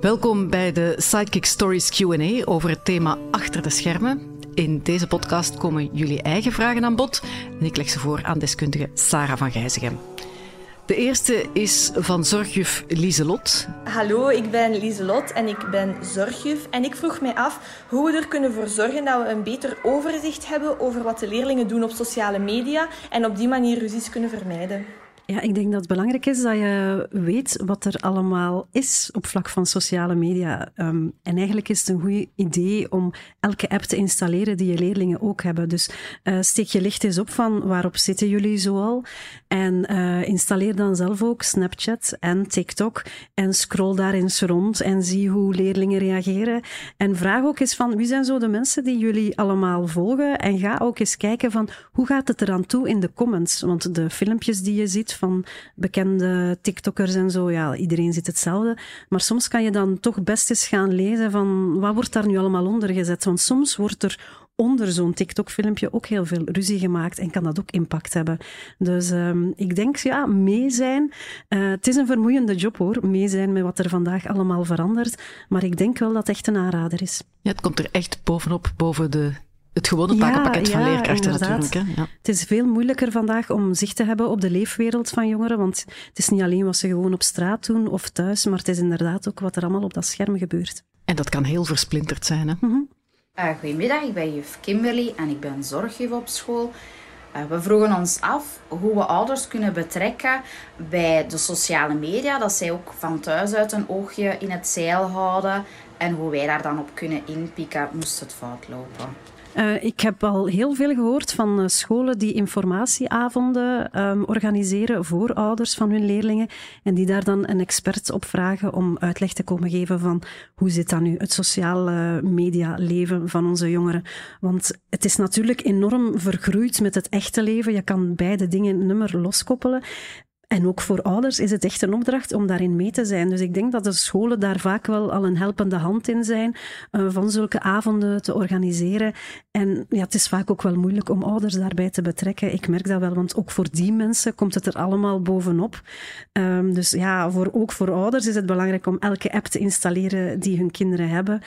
Welkom bij de Sidekick Stories QA over het thema achter de schermen. In deze podcast komen jullie eigen vragen aan bod en ik leg ze voor aan deskundige Sarah van Gijzegem. De eerste is van zorgjuf Lieselot. Hallo, ik ben Lieselot en ik ben zorgjuf. En ik vroeg mij af hoe we er kunnen voor zorgen dat we een beter overzicht hebben over wat de leerlingen doen op sociale media en op die manier ruzies kunnen vermijden. Ja, ik denk dat het belangrijk is dat je weet wat er allemaal is op vlak van sociale media. Ehm, en eigenlijk is het een goed idee om elke app te installeren die je leerlingen ook hebben. Dus uh, steek je licht eens op van waarop zitten jullie zoal. En uh, installeer dan zelf ook Snapchat en TikTok en scroll daar eens rond en zie hoe leerlingen reageren. En vraag ook eens van wie zijn zo de mensen die jullie allemaal volgen. En ga ook eens kijken van hoe gaat het eraan toe in de comments. Want de filmpjes die je ziet van bekende TikTokkers en zo. Ja, iedereen ziet hetzelfde. Maar soms kan je dan toch best eens gaan lezen van wat wordt daar nu allemaal onder gezet. Want soms wordt er onder zo'n TikTok-filmpje ook heel veel ruzie gemaakt en kan dat ook impact hebben. Dus um, ik denk, ja, mee zijn. Uh, het is een vermoeiende job hoor, mee zijn met wat er vandaag allemaal verandert. Maar ik denk wel dat het echt een aanrader is. Ja, het komt er echt bovenop, boven de het gewone pakkenpakket ja, van leerkrachten natuurlijk. Hè? Ja. Het is veel moeilijker vandaag om zicht te hebben op de leefwereld van jongeren, want het is niet alleen wat ze gewoon op straat doen of thuis, maar het is inderdaad ook wat er allemaal op dat scherm gebeurt. En dat kan heel versplinterd zijn. Hè? Mm -hmm. uh, goedemiddag, ik ben juf Kimberly en ik ben zorgjuf op school. Uh, we vroegen ons af hoe we ouders kunnen betrekken bij de sociale media, dat zij ook van thuis uit een oogje in het zeil houden en hoe wij daar dan op kunnen inpikken moest het fout lopen. Uh, ik heb al heel veel gehoord van uh, scholen die informatieavonden um, organiseren voor ouders van hun leerlingen en die daar dan een expert op vragen om uitleg te komen geven van hoe zit dat nu, het sociale media leven van onze jongeren. Want het is natuurlijk enorm vergroeid met het echte leven. Je kan beide dingen nummer loskoppelen. En ook voor ouders is het echt een opdracht om daarin mee te zijn. Dus ik denk dat de scholen daar vaak wel al een helpende hand in zijn uh, van zulke avonden te organiseren. En ja, het is vaak ook wel moeilijk om ouders daarbij te betrekken. Ik merk dat wel, want ook voor die mensen komt het er allemaal bovenop. Um, dus ja, voor, ook voor ouders is het belangrijk om elke app te installeren die hun kinderen hebben.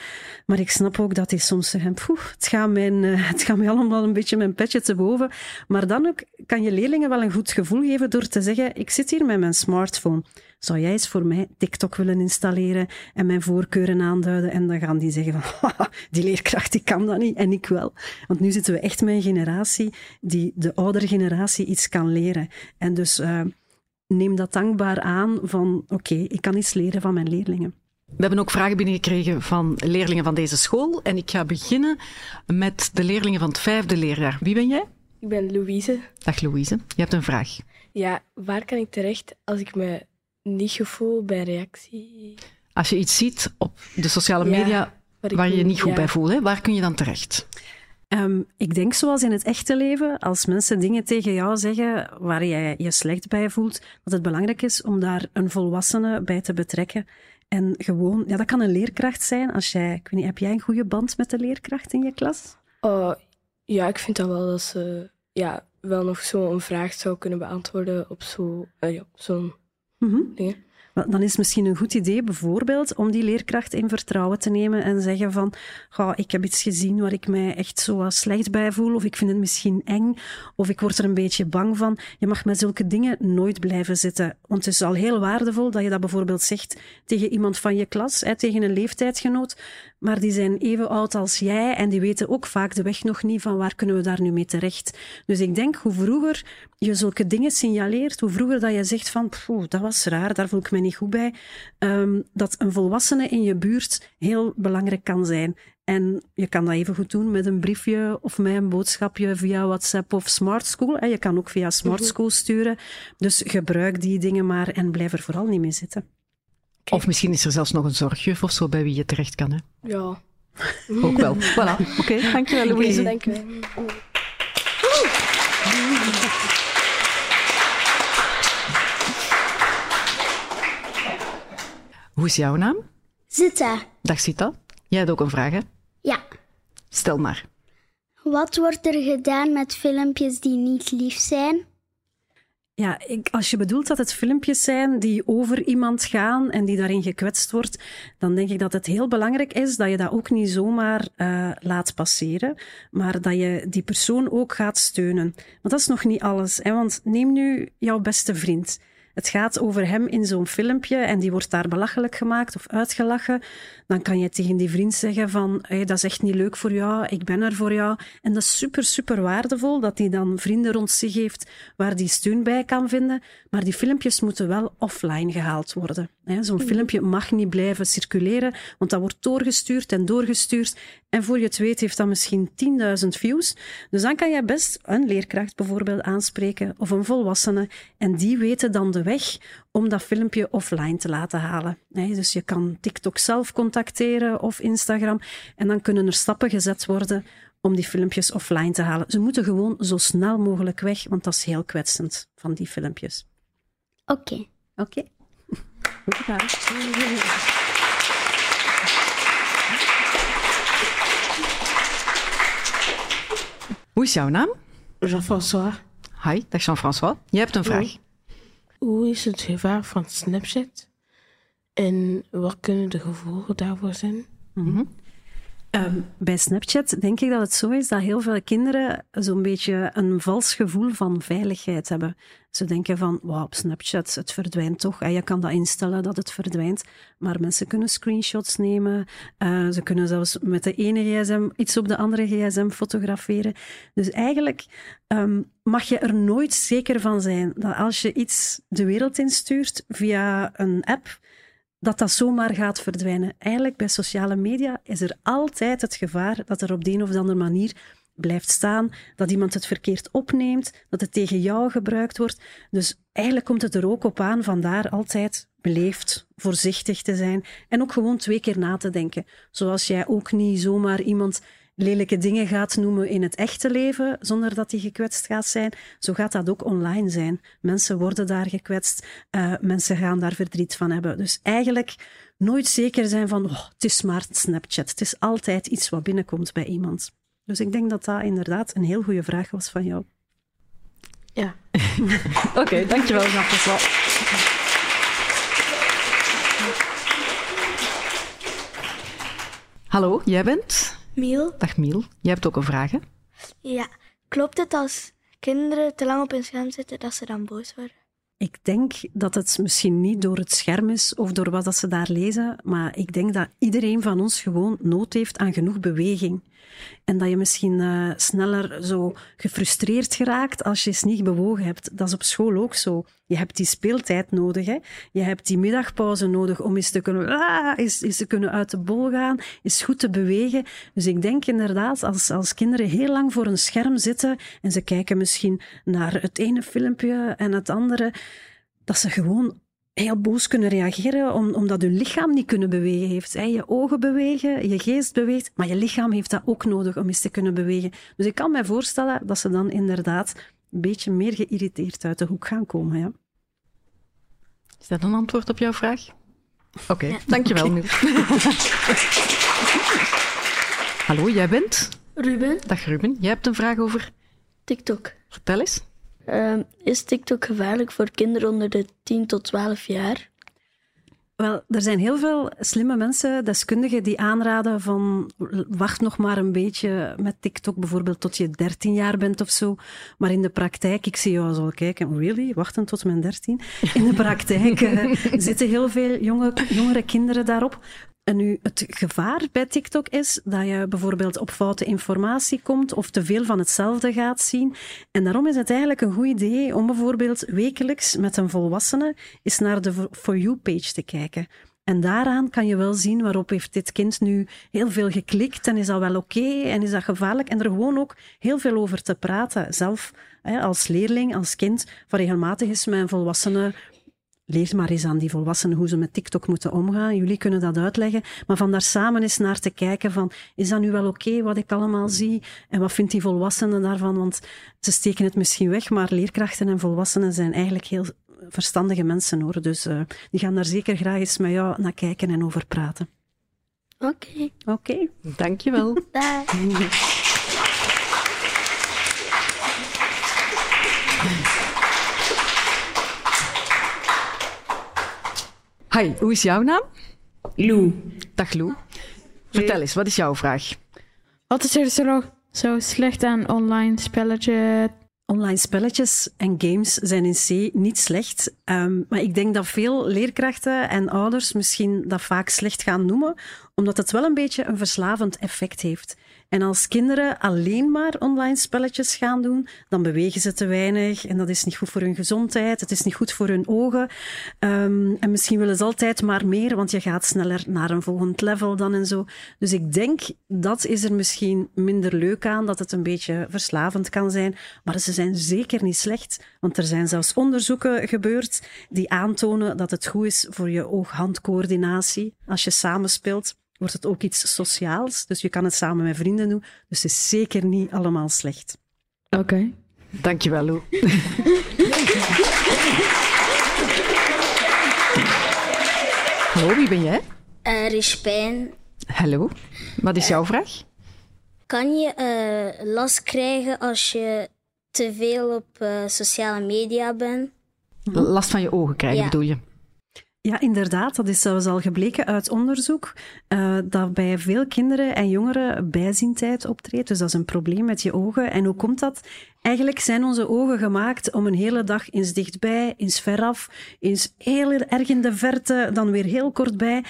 Maar ik snap ook dat die soms zeggen, het, gaat uh, het gaat mij allemaal een beetje mijn petje te boven. Maar dan ook kan je leerlingen wel een goed gevoel geven door te zeggen, ik zit hier met mijn smartphone. Zou jij eens voor mij TikTok willen installeren en mijn voorkeuren aanduiden? En dan gaan die zeggen van, die leerkracht die kan dat niet en ik wel. Want nu zitten we echt met een generatie die de oudere generatie iets kan leren. En dus uh, neem dat dankbaar aan van, oké, ik kan iets leren van mijn leerlingen. We hebben ook vragen binnengekregen van leerlingen van deze school. En ik ga beginnen met de leerlingen van het vijfde leerjaar. Wie ben jij? Ik ben Louise. Dag Louise. Je hebt een vraag. Ja, waar kan ik terecht als ik me niet gevoel bij reactie? Als je iets ziet op de sociale media ja, waar, je je niet goed ja. bij voelt, hè, waar kun je dan terecht? Um, ik denk zoals in het echte leven, als mensen dingen tegen jou zeggen waar jij je slecht bij voelt, dat het belangrijk is om daar een volwassene bij te betrekken. En gewoon, ja, dat kan een leerkracht zijn. Als jij, ik weet niet, heb jij een goede band met de leerkracht in je klas? Uh, ja, ik vind dat wel dat ze ja, wel nog zo'n vraag zou kunnen beantwoorden op zo, uh, ja, zo'n mm -hmm. ding. Dan is misschien een goed idee bijvoorbeeld om die leerkracht in vertrouwen te nemen en zeggen van, oh, ik heb iets gezien waar ik mij echt zo slecht bij voel, of ik vind het misschien eng, of ik word er een beetje bang van. Je mag met zulke dingen nooit blijven zitten. Want het is al heel waardevol dat je dat bijvoorbeeld zegt tegen iemand van je klas, hè, tegen een leeftijdsgenoot, maar die zijn even oud als jij en die weten ook vaak de weg nog niet van waar kunnen we daar nu mee terecht. Dus ik denk, hoe vroeger je zulke dingen signaleert, hoe vroeger dat je zegt van, dat was raar, daar voel ik me niet goed bij, um, dat een volwassene in je buurt heel belangrijk kan zijn. En je kan dat even goed doen met een briefje of met een boodschapje via WhatsApp of Smart School. Je kan ook via Smart School sturen. Dus gebruik die dingen maar en blijf er vooral niet mee zitten. Okay. Of misschien is er zelfs nog een zorgjuf of zo bij wie je terecht kan. Hè? Ja. Ook wel. voilà. Oké, okay, dankjewel Louise. Okay, dankjewel. Hoe is jouw naam? Zita. Dag Zita. Jij hebt ook een vraag, hè? Ja. Stel maar. Wat wordt er gedaan met filmpjes die niet lief zijn? Ja, ik, als je bedoelt dat het filmpjes zijn die over iemand gaan en die daarin gekwetst wordt, dan denk ik dat het heel belangrijk is dat je dat ook niet zomaar uh, laat passeren, maar dat je die persoon ook gaat steunen. Want dat is nog niet alles. Hè? Want neem nu jouw beste vriend. Het gaat over hem in zo'n filmpje en die wordt daar belachelijk gemaakt of uitgelachen. Dan kan je tegen die vriend zeggen van, hey, dat is echt niet leuk voor jou, ik ben er voor jou. En dat is super, super waardevol dat hij dan vrienden rond zich heeft waar die steun bij kan vinden. Maar die filmpjes moeten wel offline gehaald worden. Zo'n mhm. filmpje mag niet blijven circuleren, want dat wordt doorgestuurd en doorgestuurd. En voor je het weet heeft dat misschien 10.000 views. Dus dan kan je best een leerkracht bijvoorbeeld aanspreken of een volwassene. En die weten dan de weg om dat filmpje offline te laten halen. Dus je kan TikTok zelf contacteren of Instagram. En dan kunnen er stappen gezet worden om die filmpjes offline te halen. Ze moeten gewoon zo snel mogelijk weg, want dat is heel kwetsend van die filmpjes. Oké. Oké. Okay. Hoe is jouw naam? Jean-François. Hi, dag Jean-François. Je hebt een vraag. Hoe is het gevaar van Snapchat? En wat kunnen de gevolgen daarvoor zijn? Mm Ehm, bij Snapchat denk ik dat het zo is dat heel veel kinderen zo'n beetje een vals gevoel van veiligheid hebben. Ze denken van, wow, op Snapchat, het verdwijnt toch. En je kan dat instellen dat het verdwijnt. Maar mensen kunnen screenshots nemen. Uh, ze kunnen zelfs met de ene gsm iets op de andere gsm fotograferen. Dus eigenlijk um, mag je er nooit zeker van zijn dat als je iets de wereld instuurt via een app, dat dat zomaar gaat verdwijnen. Eigenlijk bij sociale media is er altijd het gevaar dat er op de een of andere manier blijft staan, dat iemand het verkeerd opneemt, dat het tegen jou gebruikt wordt. Dus eigenlijk komt het er ook op aan vandaar altijd beleefd, voorzichtig te zijn en ook gewoon twee keer na te denken. Zoals jij ook niet zomaar iemand lelijke dingen gaat noemen in het echte leven, zonder dat die gekwetst gaat zijn, zo gaat dat ook online zijn. Mensen worden daar gekwetst, uh, mensen gaan daar verdriet van hebben. Dus eigenlijk nooit zeker zijn van, oh, het is maar Snapchat. Het is altijd iets wat binnenkomt bij iemand. Dus ik denk dat dat inderdaad een heel goede vraag was van jou. Ja. Oké, okay, dankjewel, Jean-François. Hallo, jij bent? Miel. Dag Miel. Jij hebt ook een vraag, hè? Ja. Klopt het als kinderen te lang op een scherm zitten dat ze dan boos worden? Ik denk dat het misschien niet door het scherm is of door wat dat ze daar lezen, maar ik denk dat iedereen van ons gewoon nood heeft aan genoeg beweging. En dat je misschien uh, sneller zo gefrustreerd geraakt als je eens niet bewogen hebt. Dat is op school ook zo. Je hebt die speeltijd nodig. Hè? Je hebt die middagpauze nodig om eens te kunnen, ah, eens, eens te kunnen uit de bol gaan, eens goed te bewegen. Dus ik denk inderdaad, als, als kinderen heel lang voor een scherm zitten en ze kijken misschien naar het ene filmpje en het andere, dat ze gewoon heel boos kunnen reageren omdat je lichaam niet kunnen bewegen heeft. Je ogen bewegen, je geest beweegt, maar je lichaam heeft dat ook nodig om eens te kunnen bewegen. Dus ik kan mij voorstellen dat ze dan inderdaad een beetje meer geïrriteerd uit de hoek gaan komen. Ja. Is dat een antwoord op jouw vraag? Oké, ja. dankjewel. Okay. Hallo, jij bent? Ruben. Dag Ruben, jij hebt een vraag over? TikTok. Vertel eens. Uh, is TikTok gevaarlijk voor kinderen onder de 10 tot 12 jaar? Wel, er zijn heel veel slimme mensen, deskundigen, die aanraden van wacht nog maar een beetje met TikTok, bijvoorbeeld tot je 13 jaar bent of zo. Maar in de praktijk, ik zie jou zo kijken, really? Wachten tot mijn 13? In de praktijk uh, zitten heel veel jonge, jongere kinderen daarop. En nu, het gevaar bij TikTok is dat je bijvoorbeeld op foute informatie komt of te veel van hetzelfde gaat zien. En daarom is het eigenlijk een goed idee om bijvoorbeeld wekelijks met een volwassene eens naar de For You-page te kijken. En daaraan kan je wel zien waarop heeft dit kind nu heel veel geklikt en is dat wel oké en is dat gevaarlijk. En er gewoon ook heel veel over te praten. Zelf als leerling, als kind, van regelmatig is een volwassene leer maar eens aan die volwassenen hoe ze met TikTok moeten omgaan. Jullie kunnen dat uitleggen. Maar van daar samen eens naar te kijken van, is dat nu wel oké wat ik allemaal zie? En wat vindt die volwassenen daarvan? Want ze steken het misschien weg, maar leerkrachten en volwassenen zijn eigenlijk heel verstandige mensen hoor. Dus uh, die gaan daar zeker graag eens met jou naar kijken en over praten. Oké. Okay. Oké. Okay. Dankjewel. Dag. Hi, hoe is jouw naam? Lou. Dag Lou. Vertel eens, wat is jouw vraag? Wat is er zo, zo slecht aan online spelletjes? Online spelletjes en games zijn in C niet slecht. Ehm, maar ik denk dat veel leerkrachten en ouders misschien dat vaak slecht gaan noemen, omdat het wel een beetje een verslavend effect heeft. En als kinderen alleen maar online spelletjes gaan doen, dan bewegen ze te weinig en dat is niet goed voor hun gezondheid, het is niet goed voor hun ogen. Um, en misschien willen ze altijd maar meer, want je gaat sneller naar een volgend level dan en zo. Dus ik denk, dat is er misschien minder leuk aan, dat het een beetje verslavend kan zijn. Maar ze zijn zeker niet slecht, want er zijn zelfs onderzoeken gebeurd die aantonen dat het goed is voor je oog-handcoördinatie als je samenspeelt wordt het ook iets sociaals. Dus je kan het samen met vrienden doen. Dus het is zeker niet allemaal slecht. Oké. Okay. Dankjewel, Lou. Hallo, wie ben jij? Uh, Rispijn. Hallo, wat is jouw vraag? Kan je uh, last krijgen als je te veel op uh, sociale media bent? Last van je ogen krijgen, ja. bedoel je? Ja, inderdaad. Dat is zelfs al gebleken uit onderzoek uh, dat bij veel kinderen en jongeren bijziendheid optreedt. Dus dat is een probleem met je ogen. En hoe komt dat? Eigenlijk zijn onze ogen gemaakt om een hele dag eens dichtbij, eens veraf, eens heel erg in de verte, dan weer heel kortbij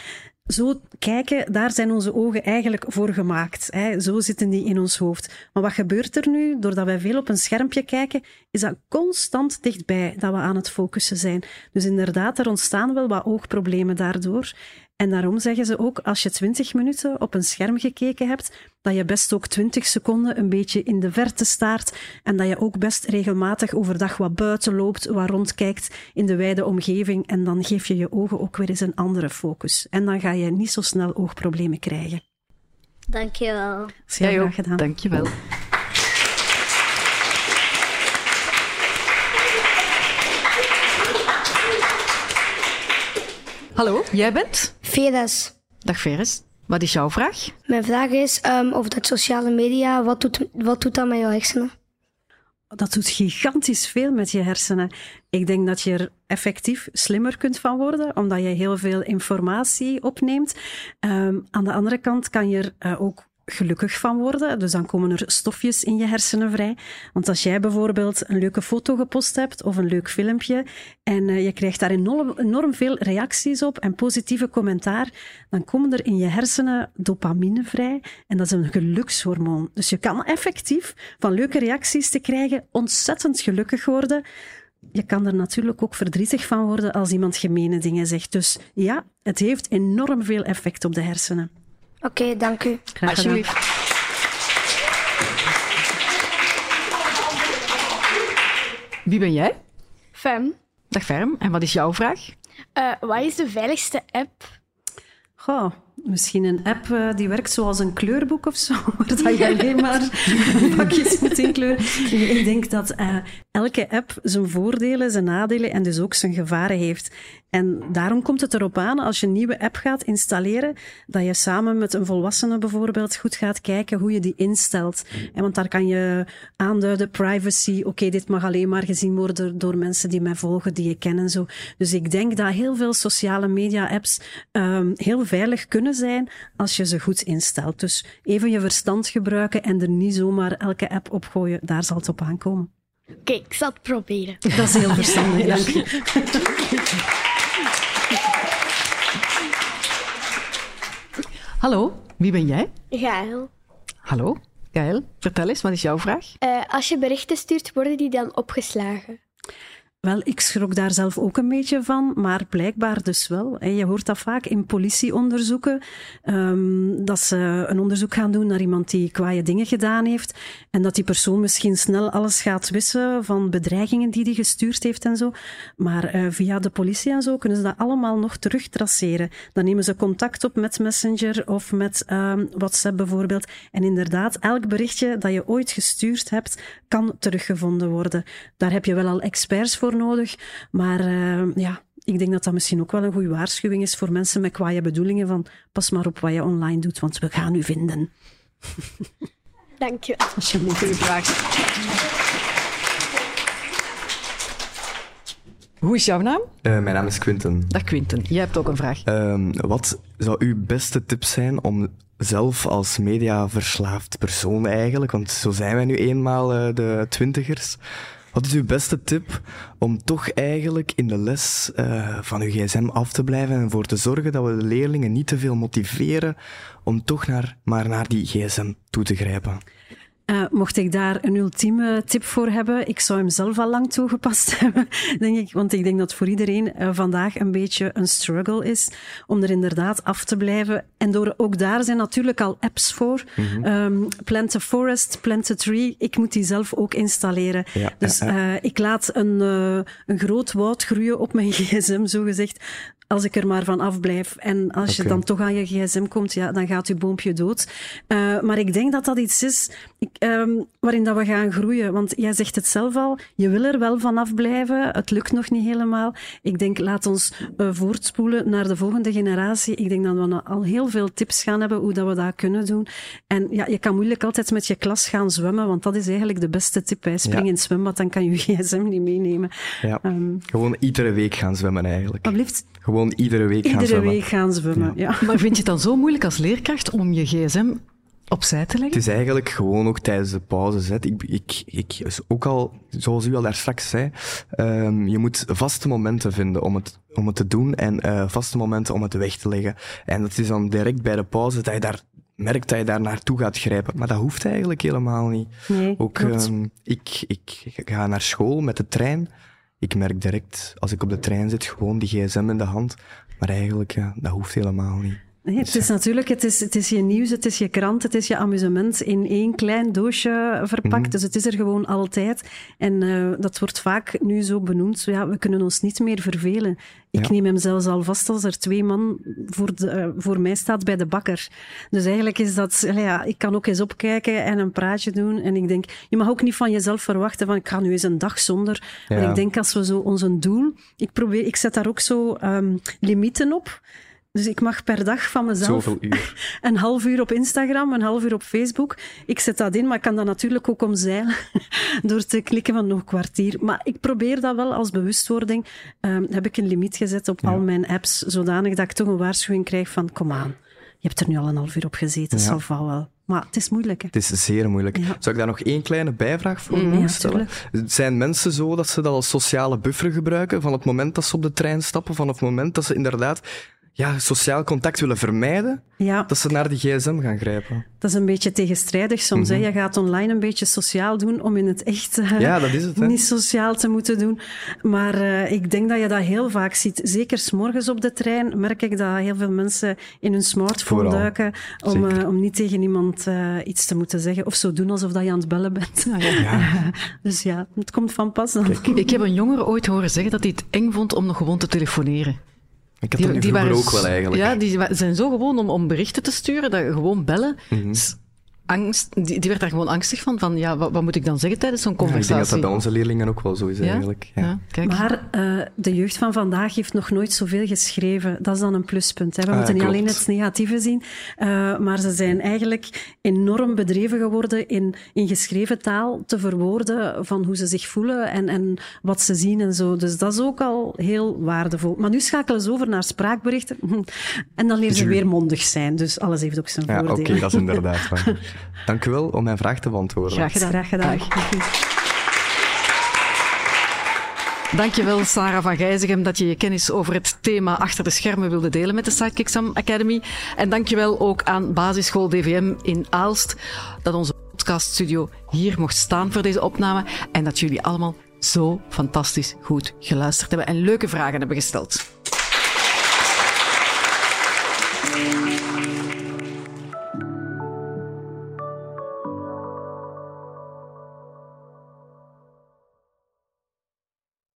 zo kijken, daar zijn onze ogen eigenlijk voor gemaakt. Hè. Zo zitten die in ons hoofd. Maar wat gebeurt er nu? Doordat wij veel op een schermpje kijken, is dat constant dichtbij dat we aan het focussen zijn. Dus inderdaad, er ontstaan wel wat oogproblemen daardoor. En daarom zeggen ze ook, als je twintig minuten op een scherm gekeken hebt, dat je best ook twintig seconden een beetje in de verte staart en dat je ook best regelmatig overdag wat buiten loopt, wat rondkijkt in de wijde omgeving en dan geef je je ogen ook weer eens een andere focus. En dan ga je niet zo snel oogproblemen krijgen. Dankjewel. Heel ja, graag gedaan. Dankjewel. Hallo, jij bent? Veres. Dag Veres. Wat is jouw vraag? Mijn vraag is um, over dat sociale media. Wat doet, wat doet dat met jouw hersenen? Dat doet gigantisch veel met je hersenen. Ik denk dat je er effectief slimmer kunt van worden, omdat je heel veel informatie opneemt. Um, aan de andere kant kan je er uh, ook gelukkig van worden. Dus dan komen er stofjes in je hersenen vrij. Want als jij bijvoorbeeld een leuke foto gepost hebt of een leuk filmpje en uh, je krijgt daar enorm, enorm veel reacties op en positieve commentaar, dan komen er in je hersenen dopamine vrij en dat is een gelukshormoon. Dus je kan effectief van leuke reacties te krijgen ontzettend gelukkig worden. Je kan er natuurlijk ook verdrietig van worden als iemand gemene dingen zegt. Dus ja, het heeft enorm veel effect op de hersenen. Oké, okay, dank u. Graag Alsjeblieft. Wie ben jij? Fem. Dag Ferm. En wat is jouw vraag? Uh, wat is de veiligste app? Goh, misschien een app uh, die werkt zoals een kleurboek of zo, waar je alleen maar pakjes moet inkleuren. Ik denk dat uh, elke app zijn voordelen, zijn nadelen en dus ook zijn gevaren heeft. En daarom komt het erop aan, als je een nieuwe app gaat installeren, dat je samen met een volwassene bijvoorbeeld goed gaat kijken hoe je die instelt. En want daar kan je aanduiden, privacy, oké, dit mag alleen maar gezien worden door mensen die mij volgen, die je ken en zo. Dus ik denk dat heel veel sociale media apps um, heel veilig kunnen zijn als je ze goed instelt. Dus even je verstand gebruiken en er niet zomaar elke app op gooien, daar zal het op aankomen. Oké, okay, ik zal het proberen. Dat is heel verstandig, dank je. Hallo, wie ben jij? Gael. Hallo, Gael. Vertel eens, wat is jouw vraag? Uh, als je berichten stuurt, worden die dan opgeslagen? Wel, ik schrok daar zelf ook een beetje van, maar blijkbaar dus wel. Je hoort dat vaak in politieonderzoeken, um, dat ze een onderzoek gaan doen naar iemand die kwaaie dingen gedaan heeft en dat die persoon misschien snel alles gaat wissen van bedreigingen die hij gestuurd heeft en zo. Maar uh, via de politie en zo kunnen ze dat allemaal nog terugtraceren. Dan nemen ze contact op met Messenger of met um, WhatsApp bijvoorbeeld. En inderdaad, elk berichtje dat je ooit gestuurd hebt, kan teruggevonden worden. Daar heb je wel al experts voor nodig. Maar uh, ja, ik denk dat dat misschien ook wel een goede waarschuwing is voor mensen met kwaaie bedoelingen van pas maar op wat je online doet, want we gaan u vinden. Dank je. Alsjeblieft. Goeie vraag. Hoe is jouw naam? Uh, mijn naam is Quinten. Dag Quinten, jij hebt ook een vraag. Uh, wat zou uw beste tip zijn om zelf als mediaverslaafd persoon eigenlijk, want zo zijn wij nu eenmaal uh, de twintigers, wat is uw beste tip om toch eigenlijk in de les uh, van uw gsm af te blijven en ervoor te zorgen dat we de leerlingen niet te veel motiveren om toch naar, maar naar die gsm toe te grijpen? Uh, mocht ik daar een ultieme tip voor hebben, ik zou hem zelf al lang toegepast hebben, denk ik. Want ik denk dat voor iedereen uh, vandaag een beetje een struggle is om er inderdaad af te blijven. En door, ook daar zijn natuurlijk al apps voor. Mm -hmm. um, Plant a Forest, Plant a Tree. Ik moet die zelf ook installeren. Ja, dus uh, ik laat een, een groot woud groeien op mijn gsm, zo gezegd als ik er maar van afblijf. En als okay. je dan toch aan je gsm komt, ja, dan gaat je boompje dood. Uh, maar ik denk dat dat iets is ik, um, waarin dat we gaan groeien. Want jij zegt het zelf al, je wil er wel van afblijven. Het lukt nog niet helemaal. Ik denk, laat ons uh, voortspoelen naar de volgende generatie. Ik denk dat we al heel veel tips gaan hebben hoe dat we dat kunnen doen. En ja, je kan moeilijk altijd met je klas gaan zwemmen, want dat is eigenlijk de beste tip. Hè. Spring ja. in het zwembad, dan kan je gsm niet meenemen. Ja. Um, Gewoon iedere week gaan zwemmen eigenlijk. Alblieft. Gewoon iedere week iedere gaan zwemmen. week gaan zwemmen, ja. ja. Maar vind je het dan zo moeilijk als leerkracht om je gsm opzij te leggen? Het is eigenlijk gewoon ook tijdens de pauzes. Hè. Ik, ik, ik, is ook al, zoals u al daar straks zei, um, je moet vaste momenten vinden om het, om het te doen en uh, vaste momenten om het weg te leggen. En dat is dan direct bij de pauze dat je daar merkt dat je daar naartoe gaat grijpen. Maar dat hoeft eigenlijk helemaal niet. Nee, ook um, ik, ik ga naar school met de trein. Ik merk direct, als ik op de trein zit, gewoon die gsm in de hand. Maar eigenlijk, ja, dat hoeft helemaal niet. Het is natuurlijk, het is, het is je nieuws, het is je krant, het is je amusement in één klein doosje verpakt. Mm. Dus het is er gewoon altijd. En uh, dat wordt vaak nu zo benoemd. Zo, ja, we kunnen ons niet meer vervelen. Ik ja. neem hem zelfs al vast als er twee man voor, de, uh, voor mij staat bij de bakker. Dus eigenlijk is dat, ja, ik kan ook eens opkijken en een praatje doen. En ik denk, je mag ook niet van jezelf verwachten van ik ga nu eens een dag zonder. Ja. Maar ik denk als we zo onze doel, ik probeer, ik zet daar ook zo um, limieten op. Dus ik mag per dag van mezelf Zoveel uur. een half uur op Instagram, een half uur op Facebook. Ik zet dat in, maar ik kan dat natuurlijk ook omzeilen door te klikken van nog een kwartier. Maar ik probeer dat wel als bewustwording. Um, heb ik een limiet gezet op ja. al mijn apps, zodanig dat ik toch een waarschuwing krijg van kom aan, je hebt er nu al een half uur op gezeten, ja. zal wel. Maar het is moeilijk. Hè? Het is zeer moeilijk. Ja. Zou ik daar nog één kleine bijvraag voor mogen stellen? Zijn mensen zo dat ze dat als sociale buffer gebruiken van het moment dat ze op de trein stappen, van het moment dat ze inderdaad ja, sociaal contact willen vermijden, ja. dat ze naar die gsm gaan grijpen. Dat is een beetje tegenstrijdig soms. Mm -hmm. hè? Je gaat online een beetje sociaal doen om in het echt uh, ja, dat is het, hè? niet sociaal te moeten doen. Maar uh, ik denk dat je dat heel vaak ziet. Zeker s'morgens op de trein merk ik dat heel veel mensen in hun smartphone Vooral. duiken om, uh, om niet tegen iemand iets te moeten zeggen. Of zo doen alsof dat je aan het bellen bent. Ah, ja. Ja. dus ja, het komt van pas dan. Kijk, ik heb een jongere ooit horen zeggen dat hij het eng vond om nog gewoon te telefoneren. Ik die, dat nu vroeger waren, ook wel eigenlijk. Ja, die zijn zo gewoon om, om berichten te sturen, dat gewoon bellen. Mm -hmm. Angst, die, die werd daar gewoon angstig van, van ja, wat, wat moet ik dan zeggen tijdens zo'n conversatie? Ja, ik denk dat dat bij onze leerlingen ook wel zo is ja? eigenlijk. Ja. Ja, kijk. Maar uh, de jeugd van vandaag heeft nog nooit zoveel geschreven. Dat is dan een pluspunt. Hè. We ah, moeten niet klopt. alleen het negatieve zien, uh, maar ze zijn eigenlijk enorm bedreven geworden in, in geschreven taal te verwoorden van hoe ze zich voelen en, en wat ze zien en zo. Dus dat is ook al heel waardevol. Maar nu schakelen ze over naar spraakberichten en dan leren ze weer mondig zijn. Dus alles heeft ook zijn ja, voordelen. Oké, okay, dat is inderdaad waar. Dank u wel om mijn vraag te beantwoorden. Graag gedaan. Graag gedaan. Dankjewel, Sarah van Gijzegem, dat je je kennis over het thema achter de schermen wilde delen met de Sidekick Sam Academy. En dankjewel ook aan basisschool DVM in Aalst, dat onze podcaststudio hier mocht staan voor deze opname. En dat jullie allemaal zo fantastisch goed geluisterd hebben en leuke vragen hebben gesteld.